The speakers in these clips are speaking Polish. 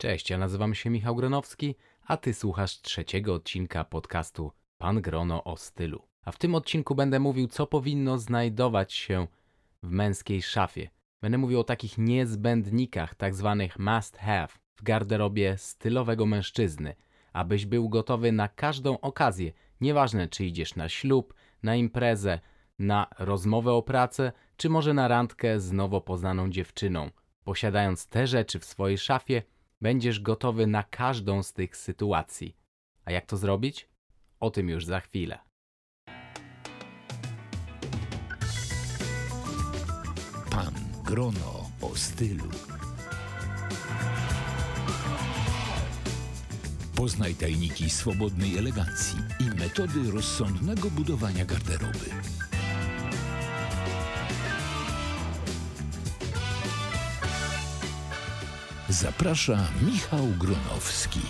Cześć, ja nazywam się Michał Gronowski, a ty słuchasz trzeciego odcinka podcastu Pan Grono o stylu. A w tym odcinku będę mówił, co powinno znajdować się w męskiej szafie. Będę mówił o takich niezbędnikach, tak zwanych must have w garderobie stylowego mężczyzny, abyś był gotowy na każdą okazję, nieważne czy idziesz na ślub, na imprezę, na rozmowę o pracę, czy może na randkę z nowo poznaną dziewczyną. Posiadając te rzeczy w swojej szafie, będziesz gotowy na każdą z tych sytuacji. A jak to zrobić? O tym już za chwilę. Pan Grono o stylu. Poznaj tajniki swobodnej elegancji i metody rozsądnego budowania garderoby. Zaprasza Michał Gronowski.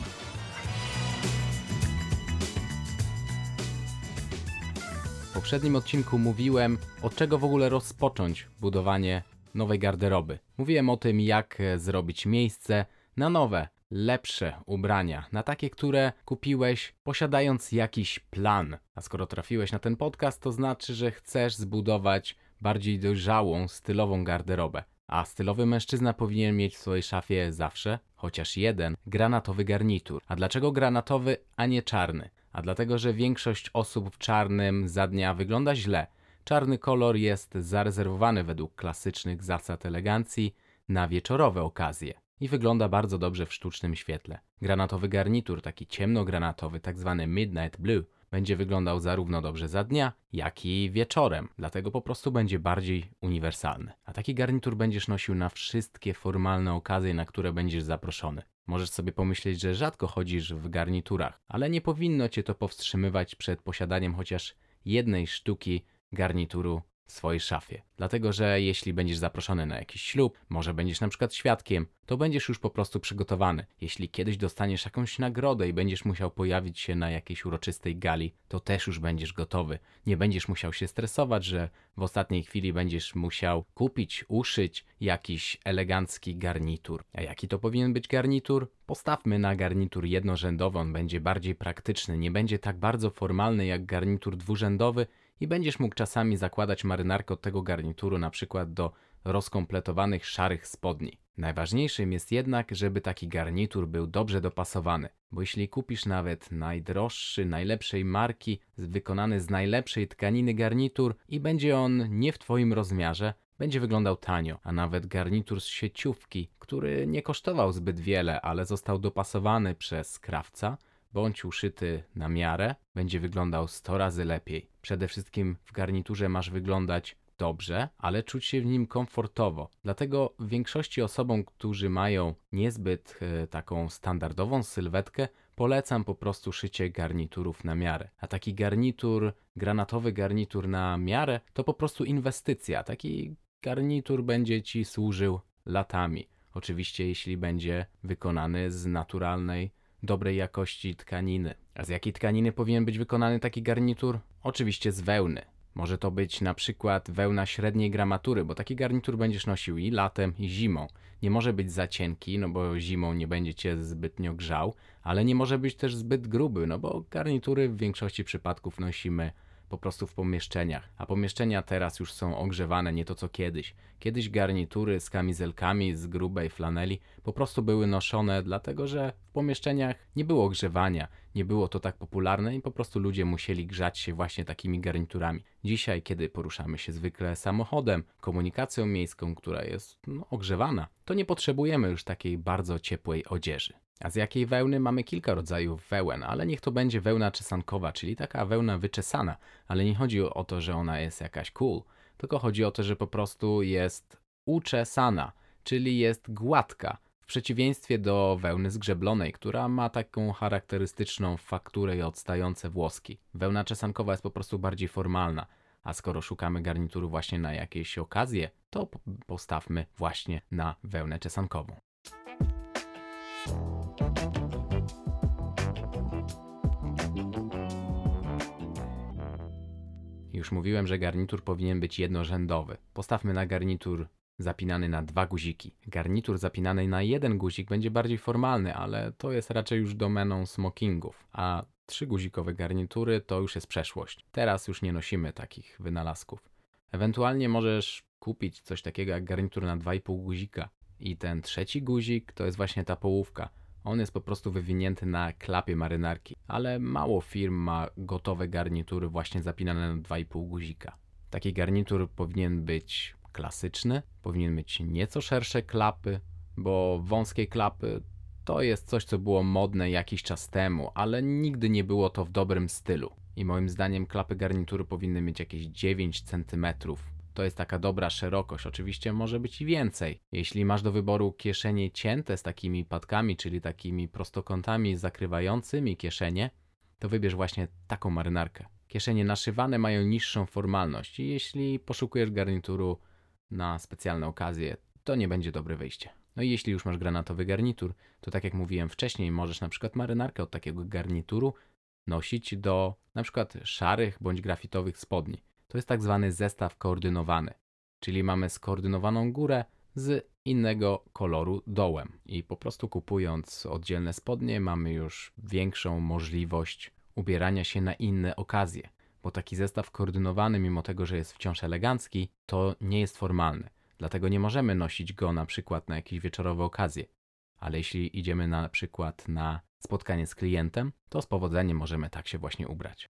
W poprzednim odcinku mówiłem, od czego w ogóle rozpocząć budowanie nowej garderoby. Mówiłem o tym, jak e, zrobić miejsce na nowe, lepsze ubrania, na takie, które kupiłeś posiadając jakiś plan. A skoro trafiłeś na ten podcast, to znaczy, że chcesz zbudować bardziej dojrzałą, stylową garderobę. A stylowy mężczyzna powinien mieć w swojej szafie zawsze, chociaż jeden, granatowy garnitur. A dlaczego granatowy, a nie czarny? A dlatego, że większość osób w czarnym za dnia wygląda źle. Czarny kolor jest zarezerwowany według klasycznych zasad elegancji na wieczorowe okazje i wygląda bardzo dobrze w sztucznym świetle. Granatowy garnitur, taki ciemnogranatowy, tak zwany midnight blue, będzie wyglądał zarówno dobrze za dnia, jak i wieczorem, dlatego po prostu będzie bardziej uniwersalny. A taki garnitur będziesz nosił na wszystkie formalne okazje, na które będziesz zaproszony. Możesz sobie pomyśleć, że rzadko chodzisz w garniturach, ale nie powinno cię to powstrzymywać przed posiadaniem chociaż jednej sztuki garnituru w swojej szafie. Dlatego, że jeśli będziesz zaproszony na jakiś ślub, może będziesz na przykład świadkiem, to będziesz już po prostu przygotowany. Jeśli kiedyś dostaniesz jakąś nagrodę i będziesz musiał pojawić się na jakiejś uroczystej gali, to też już będziesz gotowy. Nie będziesz musiał się stresować, że w ostatniej chwili będziesz musiał kupić, uszyć jakiś elegancki garnitur. A jaki to powinien być garnitur? Postawmy na garnitur jednorzędowy, on będzie bardziej praktyczny, nie będzie tak bardzo formalny jak garnitur dwurzędowy i będziesz mógł czasami zakładać marynarkę od tego garnituru na przykład do rozkompletowanych szarych spodni. Najważniejszym jest jednak, żeby taki garnitur był dobrze dopasowany, bo jeśli kupisz nawet najdroższy, najlepszej marki, wykonany z najlepszej tkaniny garnitur i będzie on nie w Twoim rozmiarze, będzie wyglądał tanio, a nawet garnitur z sieciówki, który nie kosztował zbyt wiele, ale został dopasowany przez krawca, bądź uszyty na miarę, będzie wyglądał 100 razy lepiej. Przede wszystkim w garniturze masz wyglądać dobrze, ale czuć się w nim komfortowo. Dlatego większości osobom, którzy mają niezbyt e, taką standardową sylwetkę, polecam po prostu szycie garniturów na miarę. A taki garnitur, granatowy garnitur na miarę, to po prostu inwestycja. Taki garnitur będzie ci służył latami. Oczywiście, jeśli będzie wykonany z naturalnej, dobrej jakości tkaniny. A z jakiej tkaniny powinien być wykonany taki garnitur? Oczywiście z wełny. Może to być na przykład wełna średniej gramatury, bo taki garnitur będziesz nosił i latem, i zimą. Nie może być za cienki, no bo zimą nie będzie cię zbytnio grzał, ale nie może być też zbyt gruby, no bo garnitury w większości przypadków nosimy po prostu w pomieszczeniach, a pomieszczenia teraz już są ogrzewane, nie to co kiedyś. Kiedyś garnitury z kamizelkami z grubej flaneli po prostu były noszone, dlatego że w pomieszczeniach nie było ogrzewania, nie było to tak popularne i po prostu ludzie musieli grzać się właśnie takimi garniturami. Dzisiaj, kiedy poruszamy się zwykle samochodem, komunikacją miejską, która jest no, ogrzewana, to nie potrzebujemy już takiej bardzo ciepłej odzieży. A z jakiej wełny mamy kilka rodzajów wełen, ale niech to będzie wełna czesankowa, czyli taka wełna wyczesana, ale nie chodzi o to, że ona jest jakaś cool, tylko chodzi o to, że po prostu jest uczesana, czyli jest gładka, w przeciwieństwie do wełny zgrzeblonej, która ma taką charakterystyczną fakturę i odstające włoski. Wełna czesankowa jest po prostu bardziej formalna, a skoro szukamy garnituru właśnie na jakieś okazje, to postawmy właśnie na wełnę czesankową. Już mówiłem, że garnitur powinien być jednorzędowy. Postawmy na garnitur zapinany na dwa guziki. Garnitur zapinany na jeden guzik będzie bardziej formalny, ale to jest raczej już domeną smokingów, a trzyguzikowe garnitury to już jest przeszłość. Teraz już nie nosimy takich wynalazków. Ewentualnie możesz kupić coś takiego jak garnitur na 2,5 guzika. I ten trzeci guzik to jest właśnie ta połówka. On jest po prostu wywinięty na klapie marynarki, ale mało firm ma gotowe garnitury właśnie zapinane na 2,5 guzika. Taki garnitur powinien być klasyczny, powinien mieć nieco szersze klapy, bo wąskie klapy to jest coś, co było modne jakiś czas temu, ale nigdy nie było to w dobrym stylu. I moim zdaniem klapy garnitury powinny mieć jakieś 9 cm. To jest taka dobra szerokość. Oczywiście może być i więcej. Jeśli masz do wyboru kieszenie cięte z takimi patkami, czyli takimi prostokątami zakrywającymi kieszenie, to wybierz właśnie taką marynarkę. Kieszenie naszywane mają niższą formalność i jeśli poszukujesz garnituru na specjalne okazje, to nie będzie dobre wyjście. No i jeśli już masz granatowy garnitur, to tak jak mówiłem wcześniej, możesz na przykład marynarkę od takiego garnituru nosić do na przykład szarych bądź grafitowych spodni. To jest tak zwany zestaw koordynowany, czyli mamy skoordynowaną górę z innego koloru dołem i po prostu kupując oddzielne spodnie mamy już większą możliwość ubierania się na inne okazje, bo taki zestaw koordynowany, mimo tego, że jest wciąż elegancki, to nie jest formalny. Dlatego nie możemy nosić go na przykład na jakieś wieczorowe okazje. Ale jeśli idziemy na przykład na spotkanie z klientem, to z powodzeniem możemy tak się właśnie ubrać.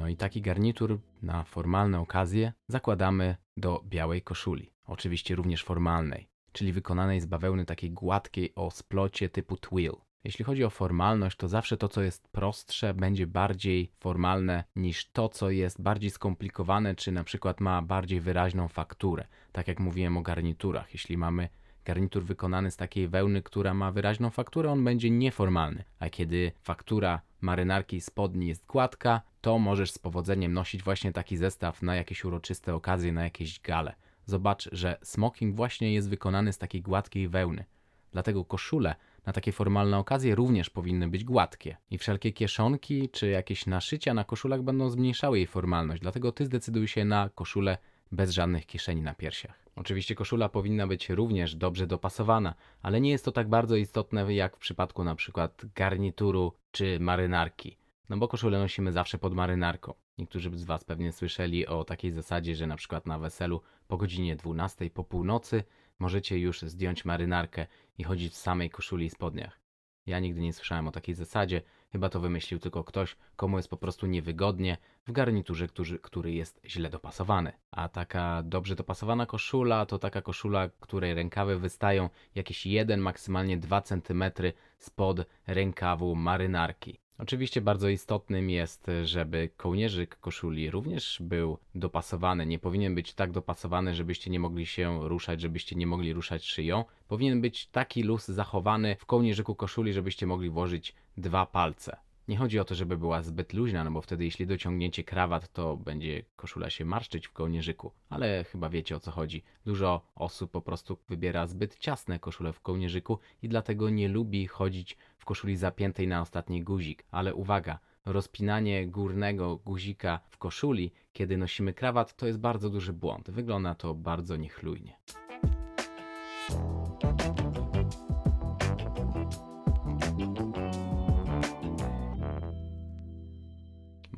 No i taki garnitur na formalne okazje zakładamy do białej koszuli. Oczywiście również formalnej, czyli wykonanej z bawełny takiej gładkiej o splocie typu twill. Jeśli chodzi o formalność, to zawsze to, co jest prostsze, będzie bardziej formalne niż to, co jest bardziej skomplikowane, czy na przykład ma bardziej wyraźną fakturę. Tak jak mówiłem o garniturach. Jeśli mamy garnitur wykonany z takiej wełny, która ma wyraźną fakturę, on będzie nieformalny. A kiedy faktura marynarki i spodni jest gładka, to możesz z powodzeniem nosić właśnie taki zestaw na jakieś uroczyste okazje, na jakieś gale. Zobacz, że smoking właśnie jest wykonany z takiej gładkiej wełny. Dlatego koszule na takie formalne okazje również powinny być gładkie. I wszelkie kieszonki czy jakieś naszycia na koszulach będą zmniejszały jej formalność. Dlatego ty zdecyduj się na koszulę bez żadnych kieszeni na piersiach. Oczywiście koszula powinna być również dobrze dopasowana, ale nie jest to tak bardzo istotne jak w przypadku przykład garnituru czy marynarki. No bo koszulę nosimy zawsze pod marynarką. Niektórzy z Was pewnie słyszeli o takiej zasadzie, że przykład na weselu po godzinie 12 po północy możecie już zdjąć marynarkę i chodzić w samej koszuli i spodniach. Ja nigdy nie słyszałem o takiej zasadzie, chyba to wymyślił tylko ktoś, komu jest po prostu niewygodnie w garniturze, który, który jest źle dopasowany. A taka dobrze dopasowana koszula to taka koszula, której rękawy wystają jakieś 1, maksymalnie 2 cm spod rękawu marynarki. Oczywiście bardzo istotnym jest, żeby kołnierzyk koszuli również był dopasowany. Nie powinien być tak dopasowany, żebyście nie mogli się ruszać, żebyście nie mogli ruszać szyją. Powinien być taki luz zachowany w kołnierzyku koszuli, żebyście mogli włożyć dwa palce. Nie chodzi o to, żeby była zbyt luźna, no bo wtedy jeśli dociągniecie krawat, to będzie koszula się marszczyć w kołnierzyku. Ale chyba wiecie o co chodzi. Dużo osób po prostu wybiera zbyt ciasne koszule w kołnierzyku i dlatego nie lubi chodzić w koszuli zapiętej na ostatni guzik. Ale uwaga, rozpinanie górnego guzika w koszuli, kiedy nosimy krawat, to jest bardzo duży błąd. Wygląda to bardzo niechlujnie.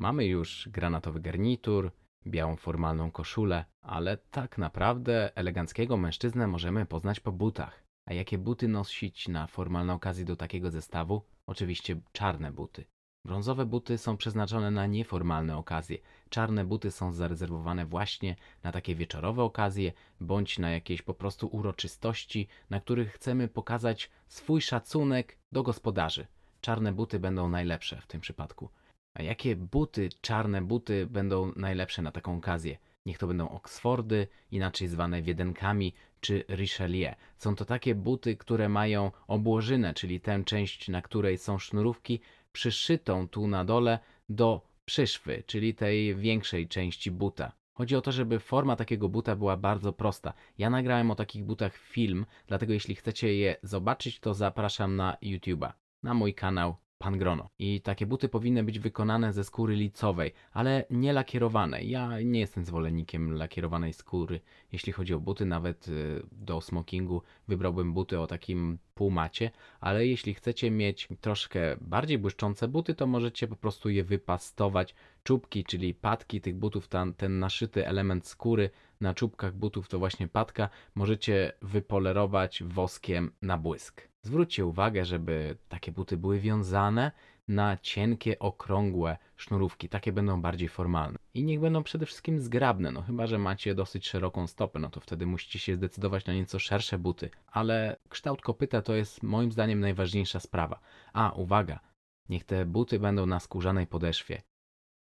Mamy już granatowy garnitur, białą formalną koszulę, ale tak naprawdę eleganckiego mężczyznę możemy poznać po butach. A jakie buty nosić na formalne okazje do takiego zestawu? Oczywiście czarne buty. Brązowe buty są przeznaczone na nieformalne okazje. Czarne buty są zarezerwowane właśnie na takie wieczorowe okazje, bądź na jakieś po prostu uroczystości, na których chcemy pokazać swój szacunek do gospodarzy. Czarne buty będą najlepsze w tym przypadku. A jakie buty, czarne buty będą najlepsze na taką okazję? Niech to będą Oxfordy, inaczej zwane wiedenkami, czy Richelieu. Są to takie buty, które mają obłożynę, czyli tę część, na której są sznurówki, przyszytą tu na dole do przyszwy, czyli tej większej części buta. Chodzi o to, żeby forma takiego buta była bardzo prosta. Ja nagrałem o takich butach film, dlatego jeśli chcecie je zobaczyć, to zapraszam na YouTube'a, na mój kanał pangrono. I takie buty powinny być wykonane ze skóry licowej, ale nie lakierowanej. Ja nie jestem zwolennikiem lakierowanej skóry. Jeśli chodzi o buty, nawet y, do smokingu wybrałbym buty o takim półmacie, ale jeśli chcecie mieć troszkę bardziej błyszczące buty, to możecie po prostu je wypastować. Czubki, czyli patki tych butów, ten, ten naszyty element skóry na czubkach butów to właśnie patka, możecie wypolerować woskiem na błysk. Zwróćcie uwagę, żeby takie buty były wiązane na cienkie, okrągłe sznurówki. Takie będą bardziej formalne. I niech będą przede wszystkim zgrabne, no chyba, że macie dosyć szeroką stopę, no to wtedy musicie się zdecydować na nieco szersze buty. Ale kształt kopyta to jest moim zdaniem najważniejsza sprawa. A, uwaga, niech te buty będą na skórzanej podeszwie.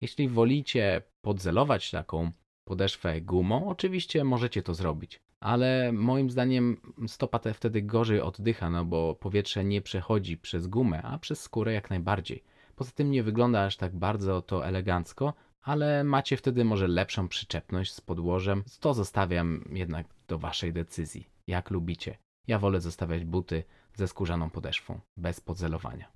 Jeśli wolicie podzelować taką podeszwę gumą, oczywiście możecie to zrobić. Ale moim zdaniem stopa te wtedy gorzej oddycha, no bo powietrze nie przechodzi przez gumę, a przez skórę jak najbardziej. Poza tym nie wygląda aż tak bardzo to elegancko, ale macie wtedy może lepszą przyczepność z podłożem. To zostawiam jednak do waszej decyzji, jak lubicie. Ja wolę zostawiać buty ze skórzaną podeszwą, bez podzelowania.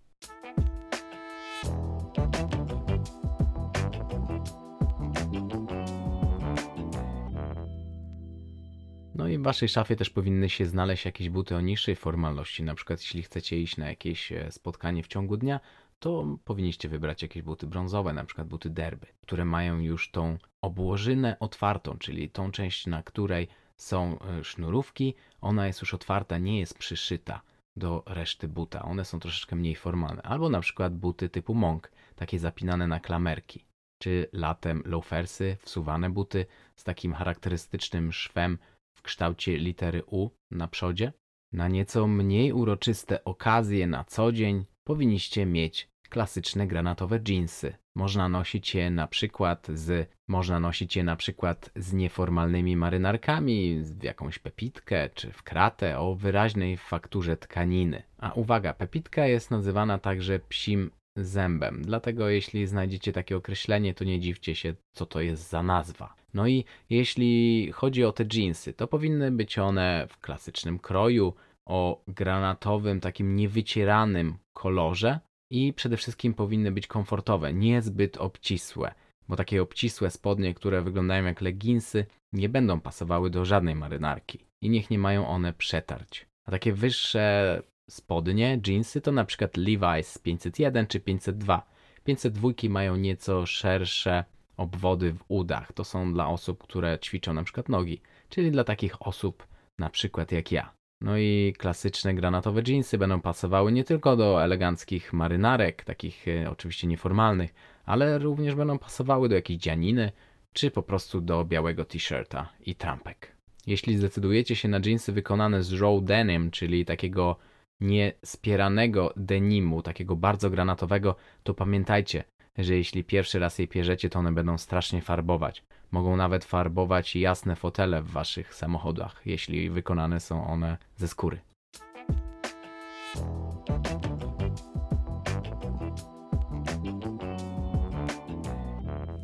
No i w waszej szafie też powinny się znaleźć jakieś buty o niższej formalności. Na przykład jeśli chcecie iść na jakieś e, spotkanie w ciągu dnia, to powinniście wybrać jakieś buty brązowe, na przykład buty derby, które mają już tą obłożynę otwartą, czyli tą część, na której są e, sznurówki, ona jest już otwarta, nie jest przyszyta do reszty buta. One są troszeczkę mniej formalne. Albo na przykład buty typu monk, takie zapinane na klamerki. Czy latem loafersy, wsuwane buty z takim charakterystycznym szwem w kształcie litery U na przodzie. Na nieco mniej uroczyste okazje na co dzień powinniście mieć klasyczne granatowe jeansy. Można nosić je na przykład z można nosić je na przykład z nieformalnymi marynarkami, w jakąś pepitkę czy w kratę o wyraźnej fakturze tkaniny. A uwaga, pepitka jest nazywana także psim zębem. Dlatego jeśli znajdziecie takie określenie, to nie dziwcie się, co to jest za nazwa. No i jeśli chodzi o te jeansy, to powinny być one w klasycznym kroju, o granatowym, takim niewycieranym kolorze i przede wszystkim powinny być komfortowe, niezbyt obcisłe, bo takie obcisłe spodnie, które wyglądają jak leginsy, nie będą pasowały do żadnej marynarki i niech nie mają one przetarć. A takie wyższe spodnie, jeansy to na przykład Levi's 501 czy 502. 502 mają nieco szersze obwody w udach. To są dla osób, które ćwiczą na przykład nogi, czyli dla takich osób na przykład jak ja. No i klasyczne granatowe jeansy będą pasowały nie tylko do eleganckich marynarek, takich e, oczywiście nieformalnych, ale również będą pasowały do jakiejś dzianiny, czy po prostu do białego t-shirta i trampek. Jeśli zdecydujecie się na jeansy wykonane z raw denim, czyli takiego niespieranego denimu, takiego bardzo granatowego, to pamiętajcie, że jeśli pierwszy raz je pierzecie, to one będą strasznie farbować. Mogą nawet farbować jasne fotele w waszych samochodach, jeśli wykonane są one ze skóry.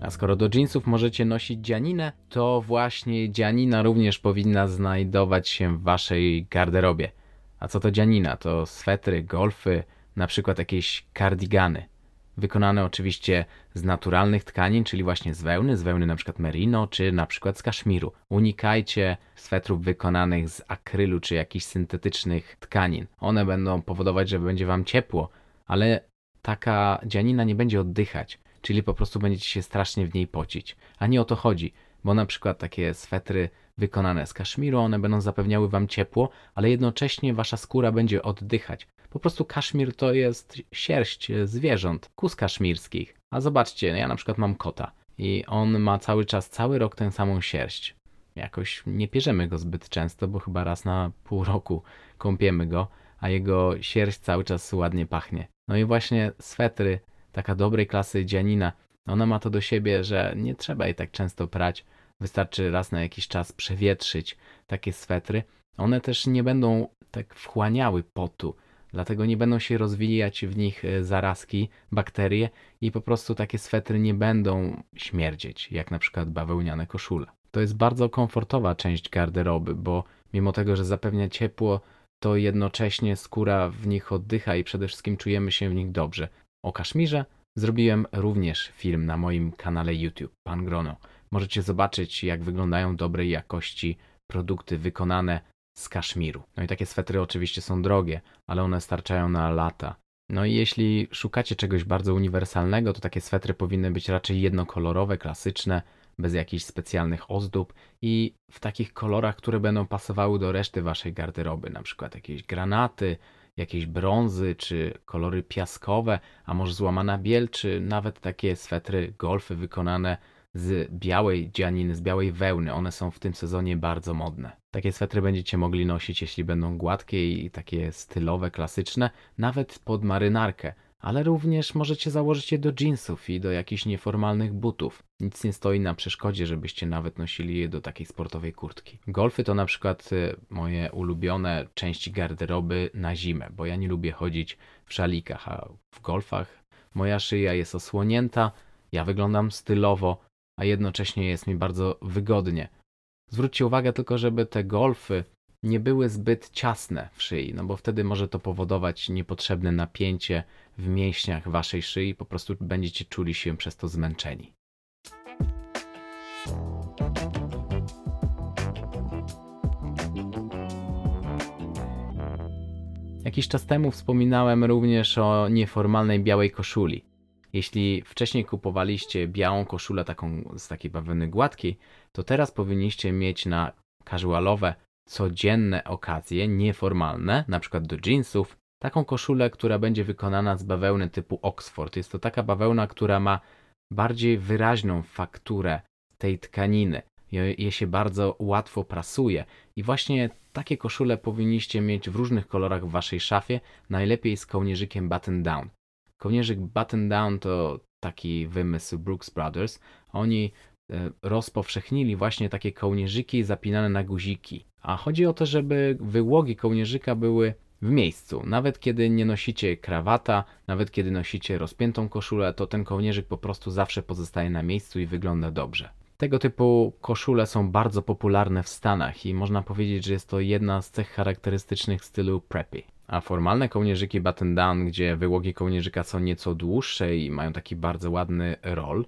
A skoro do jeansów możecie nosić dzianinę, to właśnie dzianina również powinna znajdować się w waszej garderobie. A co to dzianina? To swetry, golfy, na przykład jakieś kardigany wykonane oczywiście z naturalnych tkanin, czyli właśnie z wełny, z wełny na przykład merino, czy na przykład z kaszmiru. Unikajcie swetrów wykonanych z akrylu, czy jakichś syntetycznych tkanin. One będą powodować, że będzie wam ciepło, ale taka dzianina nie będzie oddychać, czyli po prostu będziecie się strasznie w niej pocić. A nie o to chodzi, bo na przykład takie swetry wykonane z kaszmiru, one będą zapewniały wam ciepło, ale jednocześnie wasza skóra będzie oddychać. Po prostu kaszmir to jest sierść zwierząt, kus kaszmirskich. A zobaczcie, ja na przykład mam kota i on ma cały czas, cały rok tę samą sierść. Jakoś nie pierzemy go zbyt często, bo chyba raz na pół roku kąpiemy go, a jego sierść cały czas ładnie pachnie. No i właśnie swetry, taka dobrej klasy dzianina, ona ma to do siebie, że nie trzeba jej tak często prać. Wystarczy raz na jakiś czas przewietrzyć takie swetry. One też nie będą tak wchłaniały potu, Dlatego nie będą się rozwijać w nich e, zarazki, bakterie i po prostu takie swetry nie będą śmierdzieć, jak na przykład bawełniane koszule. To jest bardzo komfortowa część garderoby, bo mimo tego, że zapewnia ciepło, to jednocześnie skóra w nich oddycha i przede wszystkim czujemy się w nich dobrze. O kaszmirze zrobiłem również film na moim kanale YouTube, Pan Grono. Możecie zobaczyć, jak wyglądają dobrej jakości produkty wykonane z kaszmiru. No i takie swetry oczywiście są drogie, ale one starczają na lata. No i jeśli szukacie czegoś bardzo uniwersalnego, to takie swetry powinny być raczej jednokolorowe, klasyczne, bez jakichś specjalnych ozdób i w takich kolorach, które będą pasowały do reszty waszej garderoby, na przykład jakieś granaty, jakieś brązy, czy kolory piaskowe, a może złamana biel, czy nawet takie swetry golfy wykonane z białej dzianiny, z białej wełny. One są w tym sezonie bardzo modne. Takie swetry będziecie mogli nosić, jeśli będą gładkie i takie stylowe, klasyczne, nawet pod marynarkę, ale również możecie założyć je do jeansów i do jakichś nieformalnych butów. Nic nie stoi na przeszkodzie, żebyście nawet nosili je do takiej sportowej kurtki. Golfy to na przykład y, moje ulubione części garderoby na zimę, bo ja nie lubię chodzić w szalikach, a w golfach moja szyja jest osłonięta, ja wyglądam stylowo, a jednocześnie jest mi bardzo wygodnie. Zwróćcie uwagę tylko, żeby te golfy nie były zbyt ciasne w szyi, no bo wtedy może to powodować niepotrzebne napięcie w mięśniach waszej szyi, po prostu będziecie czuli się przez to zmęczeni. Jakiś czas temu wspominałem również o nieformalnej białej koszuli. Jeśli wcześniej kupowaliście białą koszulę taką z takiej bawełny gładkiej, to teraz powinniście mieć na casualowe, codzienne okazje, nieformalne, na przykład do jeansów, taką koszulę, która będzie wykonana z bawełny typu Oxford. Jest to taka bawełna, która ma bardziej wyraźną fakturę tej tkaniny. Je, się bardzo łatwo prasuje i właśnie takie koszule powinniście mieć w różnych kolorach w waszej szafie, najlepiej z kołnierzykiem button down. Kołnierzyk button down to taki wymysł Brooks Brothers. Oni e, rozpowszechnili właśnie takie kołnierzyki zapinane na guziki. A chodzi o to, żeby wyłogi kołnierzyka były w miejscu. Nawet kiedy nie nosicie krawata, nawet kiedy nosicie rozpiętą koszulę, to ten kołnierzyk po prostu zawsze pozostaje na miejscu i wygląda dobrze. Tego typu koszule są bardzo popularne w Stanach i można powiedzieć, że jest to jedna z cech charakterystycznych stylu preppy. A formalne kołnierzyki button down, gdzie wyłogi kołnierzyka są nieco dłuższe i mają taki bardzo ładny roll,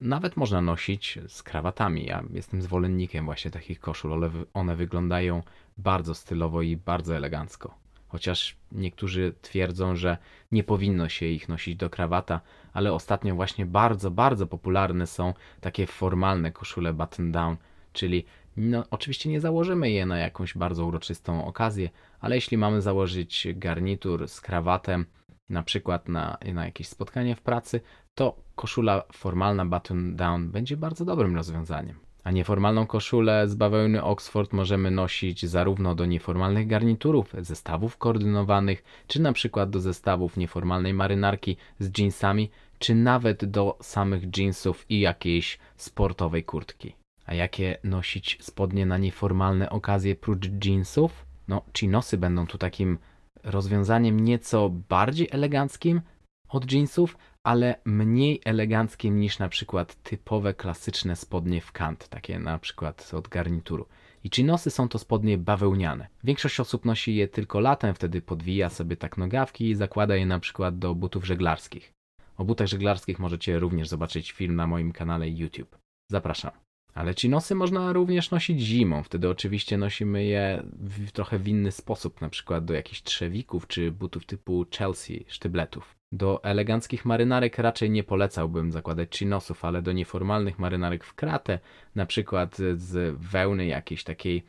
nawet można nosić z krawatami. Ja jestem zwolennikiem właśnie takich koszul. One, one wyglądają bardzo stylowo i bardzo elegancko. Chociaż niektórzy twierdzą, że nie powinno się ich nosić do krawata, ale ostatnio właśnie bardzo, bardzo popularne są takie formalne koszule button down, czyli no, oczywiście nie założymy je na jakąś bardzo uroczystą okazję, ale jeśli mamy założyć garnitur z krawatem, na przykład na, na jakieś spotkanie w pracy, to koszula formalna button down będzie bardzo dobrym rozwiązaniem. A nieformalną koszulę z bawełny Oxford możemy nosić zarówno do nieformalnych garniturów, zestawów koordynowanych, czy na przykład do zestawów nieformalnej marynarki z jeansami, czy nawet do samych jeansów i jakiejś sportowej kurtki. A jakie nosić spodnie na nieformalne okazje prócz jeansów? No, chinosy będą tu takim rozwiązaniem nieco bardziej eleganckim od jeansów, ale mniej eleganckim niż na przykład typowe klasyczne spodnie w kant, takie na przykład od garnituru. I chinosy są to spodnie bawełniane. Większość osób nosi je tylko latem, wtedy podwija sobie tak nogawki i zakłada je na przykład do butów żeglarskich. O butach żeglarskich możecie również zobaczyć film na moim kanale YouTube. Zapraszam. Ale chinosy można również nosić zimą, wtedy oczywiście nosimy je w trochę w inny sposób, na przykład do jakichś trzewików czy butów typu Chelsea, sztybletów. Do eleganckich marynarek raczej nie polecałbym zakładać chinosów, ale do nieformalnych marynarek w kratę, na przykład z wełny jakiejś takiej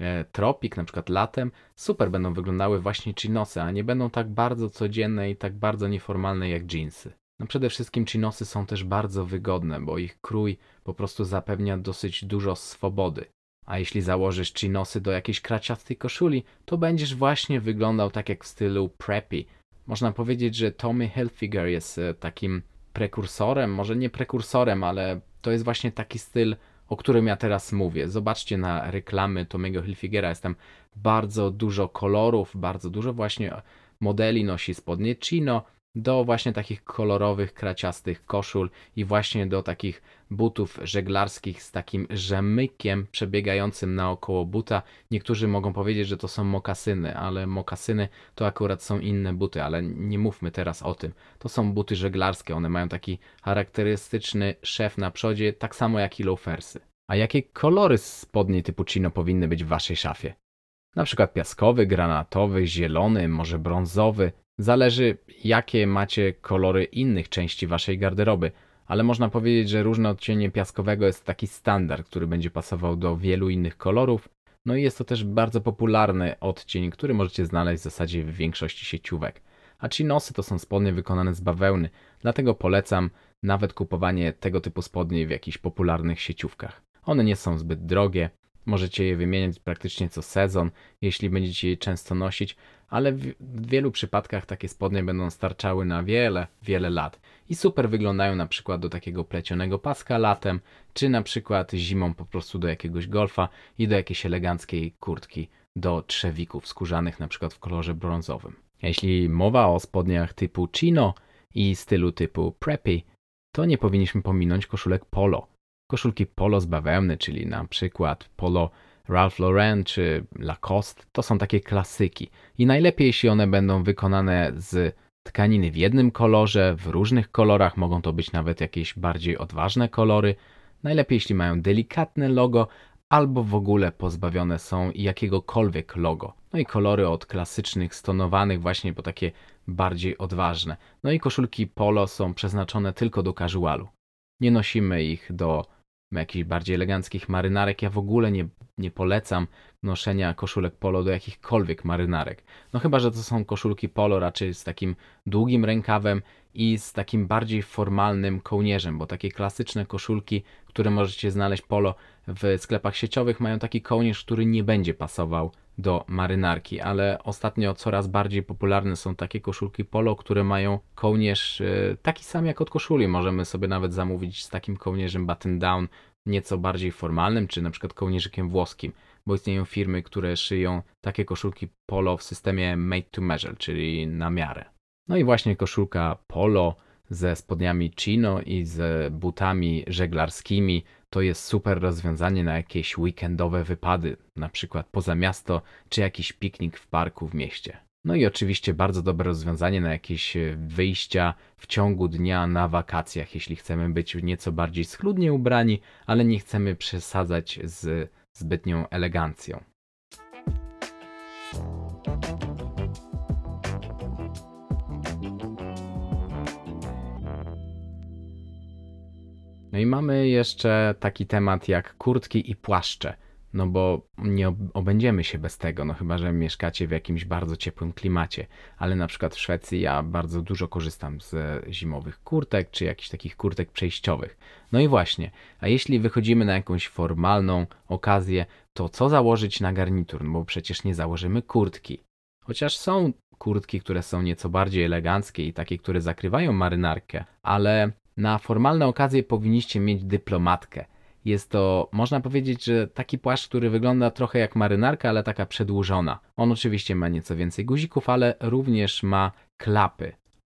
e, tropik, na przykład latem, super będą wyglądały właśnie chinosy, a nie będą tak bardzo codzienne i tak bardzo nieformalne jak jeansy. No przede wszystkim chinosy są też bardzo wygodne, bo ich krój po prostu zapewnia dosyć dużo swobody. A jeśli założysz chinosy do jakiejś kraciastej koszuli, to będziesz właśnie wyglądał tak jak w stylu preppy. Można powiedzieć, że Tommy Hilfiger jest e, takim prekursorem, może nie prekursorem, ale to jest właśnie taki styl, o którym ja teraz mówię. Zobaczcie na reklamy Tommy'ego Hilfigera, jest tam bardzo dużo kolorów, bardzo dużo właśnie modeli nosi spodnie chino, do właśnie takich kolorowych, kraciastych koszul i właśnie do takich butów żeglarskich z takim rzemykiem przebiegającym naokoło buta. Niektórzy mogą powiedzieć, że to są mokasyny, ale mokasyny to akurat są inne buty, ale nie mówmy teraz o tym. To są buty żeglarskie, one mają taki charakterystyczny szef na przodzie, tak samo jak i loafersy. A jakie kolory spodni typu chino powinny być w waszej szafie? Na przykład piaskowy, granatowy, zielony, może brązowy. Zależy, jakie macie kolory innych części waszej garderoby, ale można powiedzieć, że różne odcienie piaskowego jest taki standard, który będzie pasował do wielu innych kolorów. No i jest to też bardzo popularny odcień, który możecie znaleźć w zasadzie w większości sieciówek. A chinosy to są spodnie wykonane z bawełny, dlatego polecam nawet kupowanie tego typu spodni w jakichś popularnych sieciówkach. One nie są zbyt drogie, możecie je wymieniać praktycznie co sezon, jeśli będziecie je często nosić, ale w wielu przypadkach takie spodnie będą starczały na wiele, wiele lat i super wyglądają na przykład do takiego plecionego paska latem, czy na przykład zimą po prostu do jakiegoś golfa i do jakiejś eleganckiej kurtki do trzewików skórzanych na przykład w kolorze brązowym. Jeśli mowa o spodniach typu chino i stylu typu preppy, to nie powinniśmy pominąć koszulek polo. Koszulki polo z bawełny, czyli na przykład polo Ralph Lauren czy Lacoste, to są takie klasyki. I najlepiej, jeśli one będą wykonane z tkaniny w jednym kolorze, w różnych kolorach, mogą to być nawet jakieś bardziej odważne kolory. Najlepiej, jeśli mają delikatne logo, albo w ogóle pozbawione są jakiegokolwiek logo. No i kolory od klasycznych, stonowanych właśnie po takie bardziej odważne. No i koszulki polo są przeznaczone tylko do casualu. Nie nosimy ich do jakichś bardziej eleganckich marynarek. Ja w ogóle nie, nie polecam noszenia koszulek polo do jakichkolwiek marynarek. No chyba, że to są koszulki polo raczej z takim długim rękawem i z takim bardziej formalnym kołnierzem, bo takie klasyczne koszulki, które możecie znaleźć polo w sklepach sieciowych mają taki kołnierz, który nie będzie pasował do marynarki, ale ostatnio coraz bardziej popularne są takie koszulki polo, które mają kołnierz e, taki sam jak od koszuli. Możemy sobie nawet zamówić z takim kołnierzem button down, nieco bardziej formalnym, czy na przykład kołnierzykiem włoskim, bo istnieją firmy, które szyją takie koszulki polo w systemie made to measure, czyli na miarę. No i właśnie koszulka polo ze spodniami chino i z butami żeglarskimi to jest super rozwiązanie na jakieś weekendowe wypady, na przykład poza miasto, czy jakiś piknik w parku w mieście. No i oczywiście bardzo dobre rozwiązanie na jakieś e, wyjścia w ciągu dnia na wakacjach, jeśli chcemy być nieco bardziej schludnie ubrani, ale nie chcemy przesadzać z zbytnią elegancją. No i mamy jeszcze taki temat jak kurtki i płaszcze. No bo nie ob- obędziemy się bez tego, no chyba, że mieszkacie w jakimś bardzo ciepłym klimacie. Ale na przykład w Szwecji ja bardzo dużo korzystam z zimowych kurtek, czy jakichś takich kurtek przejściowych. No i właśnie, a jeśli wychodzimy na jakąś formalną okazję, to co założyć na garnitur? No bo przecież nie założymy kurtki. Chociaż są kurtki, które są nieco bardziej eleganckie i takie, które zakrywają marynarkę, ale na formalne okazje powinniście mieć dyplomatkę. Jest to, można powiedzieć, że taki płaszcz, który wygląda trochę jak marynarka, ale taka przedłużona. On oczywiście ma nieco więcej guzików, ale również ma klapy,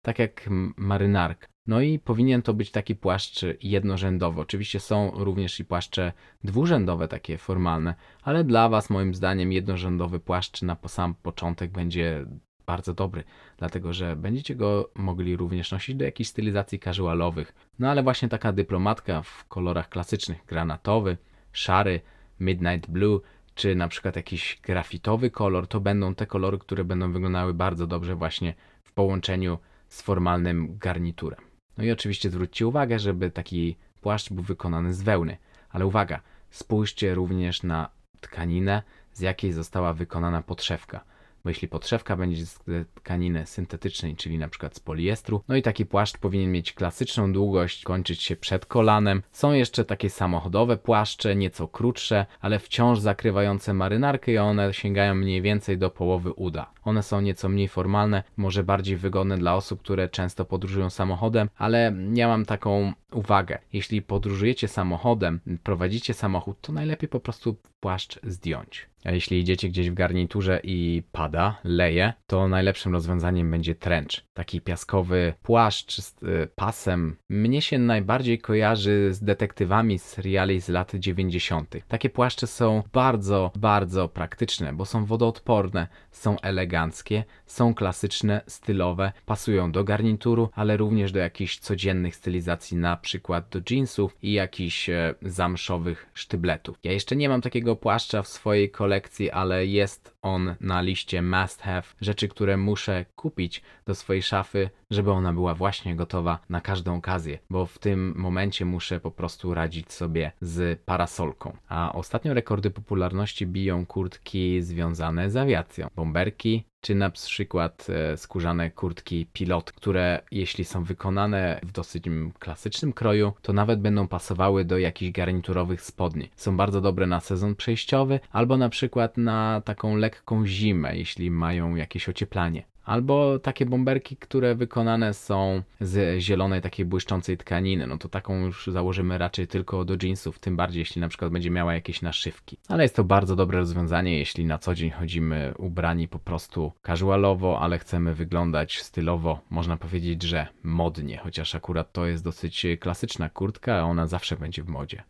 tak jak marynarka. No i powinien to być taki płaszcz jednorzędowy. Oczywiście są również i płaszcze dwurzędowe, takie formalne, ale dla Was, moim zdaniem, jednorzędowy płaszcz na sam początek będzie bardzo dobry, dlatego że będziecie go mogli również nosić do jakichś stylizacji casualowych. No ale właśnie taka dyplomatka w kolorach klasycznych, granatowy, szary, midnight blue, czy na przykład jakiś grafitowy kolor, to będą te kolory, które będą wyglądały bardzo dobrze właśnie w połączeniu z formalnym garniturem. No i oczywiście zwróćcie uwagę, żeby taki płaszcz był wykonany z wełny. Ale uwaga, spójrzcie również na tkaninę, z jakiej została wykonana podszewka. Bo jeśli podszewka będzie z tkaniny syntetycznej, czyli na przykład z poliestru, no i taki płaszcz powinien mieć klasyczną długość, kończyć się przed kolanem. Są jeszcze takie samochodowe płaszcze, nieco krótsze, ale wciąż zakrywające marynarkę i one sięgają mniej więcej do połowy uda. One są nieco mniej formalne, może bardziej wygodne dla osób, które często podróżują samochodem, ale ja mam taką uwagę. Jeśli podróżujecie samochodem, prowadzicie samochód, to najlepiej po prostu płaszcz zdjąć. A jeśli idziecie gdzieś w garniturze i pada, leje, to najlepszym rozwiązaniem będzie trench. Taki piaskowy płaszcz z y, pasem. Mnie się najbardziej kojarzy z detektywami z seriali z lat 90. Takie płaszcze są bardzo, bardzo praktyczne, bo są wodoodporne, są eleganckie, są klasyczne, stylowe, pasują do garnituru, ale również do jakichś codziennych stylizacji, na przykład do jeansów i jakichś e, zamszowych sztybletów. Ja jeszcze nie mam takiego płaszcza w swojej kolekcji, ale jest on na liście must have, rzeczy, które muszę kupić do swojej szafy, żeby ona była właśnie gotowa na każdą okazję, bo w tym momencie muszę po prostu radzić sobie z parasolką. A ostatnio rekordy popularności biją kurtki związane z awiacją. Bomberki, czy na przykład e, skórzane kurtki pilot, które jeśli są wykonane w dosyć klasycznym kroju, to nawet będą pasowały do jakichś garniturowych spodni. Są bardzo dobre na sezon przejściowy albo na przykład na taką lekką zimę, jeśli mają jakieś ocieplanie. Albo takie bomberki, które wykonane są z zielonej, takiej błyszczącej tkaniny. No to taką już założymy raczej tylko do jeansów, tym bardziej jeśli na przykład będzie miała jakieś naszywki. Ale jest to bardzo dobre rozwiązanie, jeśli na co dzień chodzimy ubrani po prostu casualowo, ale chcemy wyglądać stylowo. Można powiedzieć, że modnie, chociaż akurat to jest dosyć klasyczna kurtka, a ona zawsze będzie w modzie.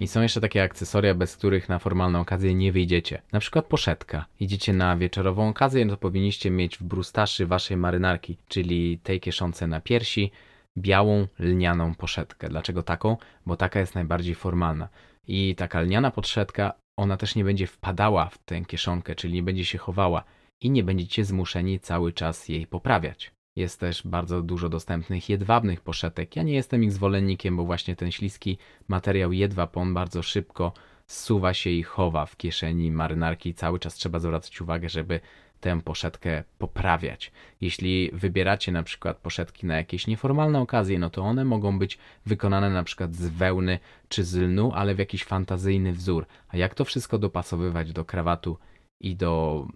I są jeszcze takie akcesoria, bez których na formalną okazję nie wyjdziecie. Na przykład poszetka. Idziecie na wieczorową okazję, no to powinniście mieć w brustaszy waszej marynarki, czyli tej kieszące na piersi, białą lnianą poszetkę. Dlaczego taką? Bo taka jest najbardziej formalna. I taka lniana poszetka, ona też nie będzie wpadała w tę kieszonkę, czyli nie będzie się chowała i nie będziecie zmuszeni cały czas jej poprawiać. Jest też bardzo dużo dostępnych jedwabnych poszetek. Ja nie jestem ich zwolennikiem, bo właśnie ten śliski materiał jedwab, on bardzo szybko zsuwa się i chowa w kieszeni marynarki. Cały czas trzeba zwracać uwagę, żeby tę poszetkę poprawiać. Jeśli wybieracie na przykład poszetki na jakieś nieformalne okazje, no to one mogą być wykonane na przykład z wełny czy z lnu, ale w jakiś fantazyjny wzór. A jak to wszystko dopasowywać do krawatu i do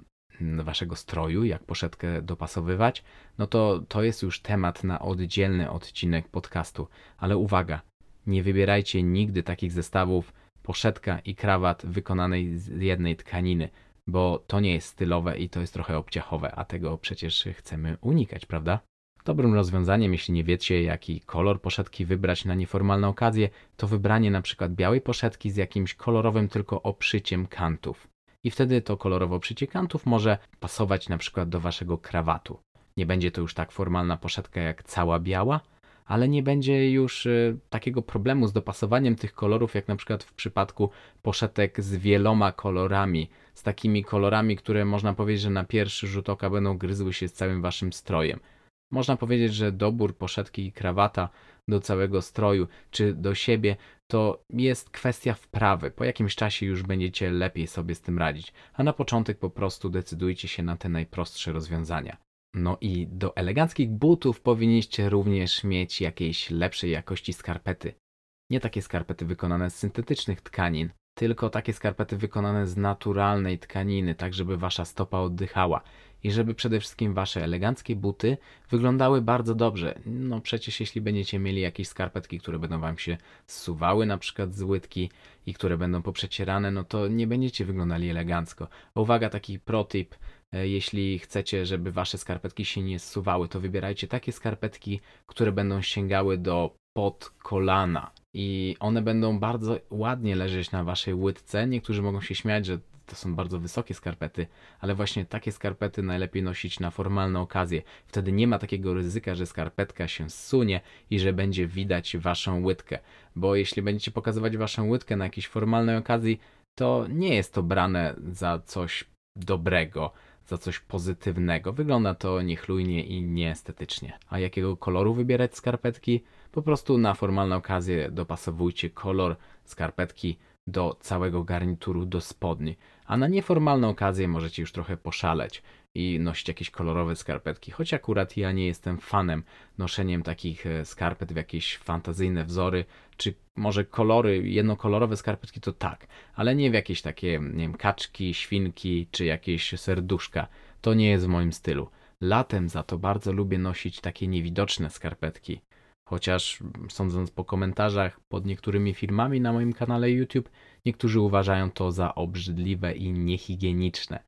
waszego stroju, jak poszetkę dopasowywać, no to to jest już temat na oddzielny odcinek podcastu. Ale uwaga, nie wybierajcie nigdy takich zestawów poszetka i krawat wykonanej z jednej tkaniny, bo to nie jest stylowe i to jest trochę obciachowe, a tego przecież chcemy unikać, prawda? Dobrym rozwiązaniem, jeśli nie wiecie, jaki kolor poszetki wybrać na nieformalną okazję, to wybranie na przykład białej poszetki z jakimś kolorowym tylko obszyciem kantów i wtedy to kolorowo przyciekantów może pasować na przykład do waszego krawatu. Nie będzie to już tak formalna poszetka jak cała biała, ale nie będzie już y, takiego problemu z dopasowaniem tych kolorów, jak na przykład w przypadku poszetek z wieloma kolorami, z takimi kolorami, które można powiedzieć, że na pierwszy rzut oka będą gryzły się z całym waszym strojem. Można powiedzieć, że dobór poszetki i krawata do całego stroju czy do siebie to jest kwestia wprawy. Po jakimś czasie już będziecie lepiej sobie z tym radzić, a na początek po prostu decydujcie się na te najprostsze rozwiązania. No i do eleganckich butów powinniście również mieć jakiejś lepszej jakości skarpety. Nie takie skarpety wykonane z syntetycznych tkanin, tylko takie skarpety wykonane z naturalnej tkaniny, tak żeby wasza stopa oddychała i żeby przede wszystkim wasze eleganckie buty wyglądały bardzo dobrze. No przecież jeśli będziecie mieli jakieś skarpetki, które będą wam się zsuwały na przykład z łydki i które będą poprzecierane, no to nie będziecie wyglądali elegancko. Uwaga, taki protip, e, jeśli chcecie, żeby wasze skarpetki się nie zsuwały, to wybierajcie takie skarpetki, które będą sięgały do pod kolana i one będą bardzo ładnie leżeć na waszej łydce. Niektórzy mogą się śmiać, że to są bardzo wysokie skarpety, ale właśnie takie skarpety najlepiej nosić na formalne okazje. Wtedy nie ma takiego ryzyka, że skarpetka się zsunie i że będzie widać waszą łydkę. Bo jeśli będziecie pokazywać waszą łydkę na jakiejś formalnej okazji, to nie jest to brane za coś dobrego, za coś pozytywnego. Wygląda to niechlujnie i nieestetycznie. A jakiego koloru wybierać skarpetki? Po prostu na formalne okazje dopasowujcie kolor skarpetki do całego garnituru, do spodni. A na nieformalne okazje możecie już trochę poszaleć i nosić jakieś kolorowe skarpetki, choć akurat ja nie jestem fanem noszeniem takich e, skarpet w jakieś fantazyjne wzory, czy może kolory, jednokolorowe skarpetki to tak, ale nie w jakieś takie, nie wiem, kaczki, świnki, czy jakieś serduszka. To nie jest w moim stylu. Latem za to bardzo lubię nosić takie niewidoczne skarpetki. Chociaż sądząc po komentarzach pod niektórymi filmami na moim kanale YouTube, niektórzy uważają to za obrzydliwe i niehigieniczne.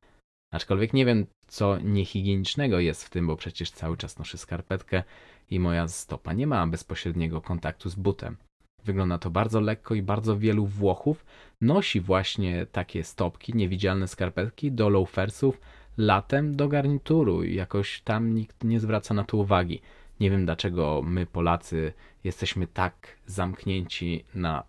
Aczkolwiek nie wiem, co niehigienicznego jest w tym, bo przecież cały czas noszę skarpetkę i moja stopa nie ma bezpośredniego kontaktu z butem. Wygląda to bardzo lekko i bardzo wielu Włochów nosi właśnie takie stopki, niewidzialne skarpetki do loafersów latem do garnituru i jakoś tam nikt nie zwraca na to uwagi. Nie wiem dlaczego my Polacy jesteśmy tak zamknięci na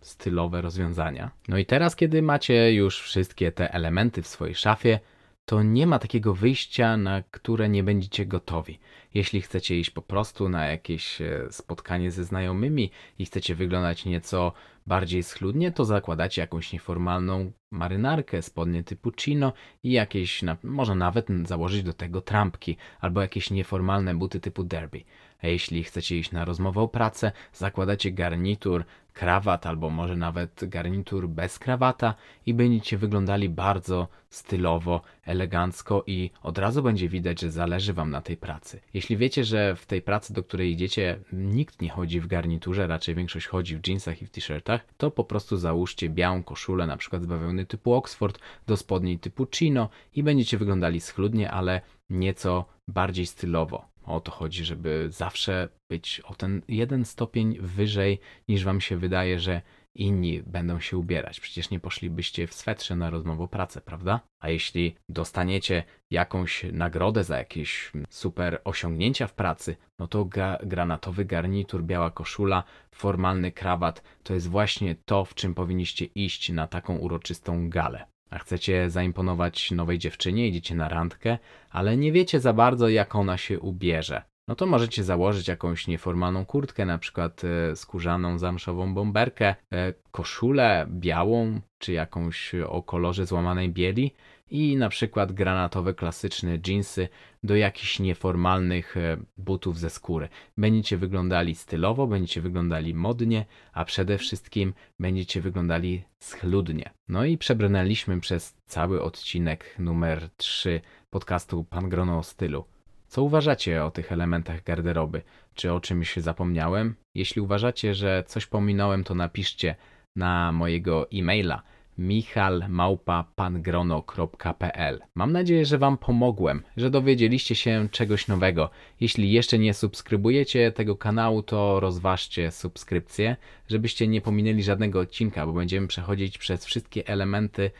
stylowe rozwiązania. No i teraz, kiedy macie już wszystkie te elementy w swojej szafie, to nie ma takiego wyjścia, na które nie będziecie gotowi. Jeśli chcecie iść po prostu na jakieś e, spotkanie ze znajomymi i chcecie wyglądać nieco bardziej schludnie, to zakładacie jakąś nieformalną marynarkę, spodnie typu chino i jakieś, może nawet założyć do tego trampki albo jakieś nieformalne buty typu derby. A jeśli chcecie iść na rozmowę o pracę, zakładacie garnitur, krawat albo może nawet garnitur bez krawata i będziecie wyglądali bardzo stylowo, elegancko i od razu będzie widać, że zależy Wam na tej pracy. Jeśli wiecie, że w tej pracy, do której idziecie, nikt nie chodzi w garniturze, raczej większość chodzi w jeansach i w t-shirtach, to po prostu załóżcie białą koszulę, na przykład z bawełny typu Oxford, do spodni typu chino i będziecie wyglądali schludnie, ale nieco bardziej stylowo. O to chodzi, żeby zawsze być o ten jeden stopień wyżej niż wam się wydaje, że inni będą się ubierać. Przecież nie poszlibyście w swetrze na rozmowę pracę, prawda? A jeśli dostaniecie jakąś nagrodę za jakieś super osiągnięcia w pracy, no to ga granatowy garnitur, biała koszula, formalny krawat to jest właśnie to, w czym powinniście iść na taką uroczystą galę a chcecie zaimponować nowej dziewczynie, idziecie na randkę, ale nie wiecie za bardzo, jak ona się ubierze. No to możecie założyć jakąś nieformalną kurtkę, na przykład e, skórzaną, zamszową bomberkę, e, koszulę białą, czy jakąś o kolorze złamanej bieli i na przykład granatowe klasyczne jeansy do jakichś nieformalnych e, butów ze skóry. Będziecie wyglądali stylowo, będziecie wyglądali modnie, a przede wszystkim będziecie wyglądali schludnie. No i przebrnęliśmy przez cały odcinek numer 3 podcastu Pan Grono o stylu. Co uważacie o tych elementach garderoby? Czy o czymś zapomniałem? Jeśli uważacie, że coś pominąłem, to napiszcie na mojego e-maila michalmałpa.pangrono.pl Mam nadzieję, że Wam pomogłem, że dowiedzieliście się czegoś nowego. Jeśli jeszcze nie subskrybujecie tego kanału, to rozważcie subskrypcję, żebyście nie pominęli żadnego odcinka, bo będziemy przechodzić przez wszystkie elementy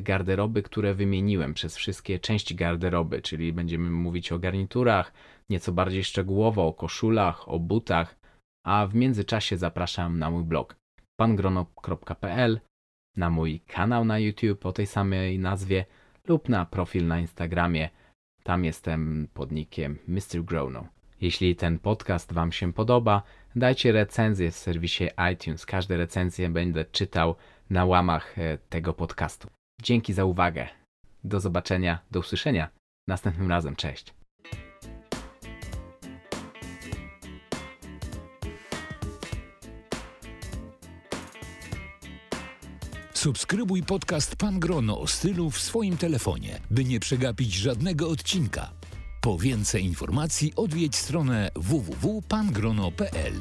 garderoby, które wymieniłem, przez wszystkie części garderoby, czyli będziemy mówić o garniturach, nieco bardziej szczegółowo o koszulach, o butach, a w międzyczasie zapraszam na mój blog pangrono.pl, na mój kanał na YouTube o tej samej nazwie lub na profil na Instagramie. Tam jestem podnikiem Mr. Grono. Jeśli ten podcast Wam się podoba, dajcie recenzję w serwisie iTunes. Każde recenzje będę czytał na łamach e, tego podcastu. Dzięki za uwagę. Do zobaczenia, do usłyszenia następnym razem. Cześć. Subskrybuj podcast Pan Grono o stylu w swoim telefonie, by nie przegapić żadnego odcinka. Po więcej informacji odwiedź stronę www.pangrono.pl.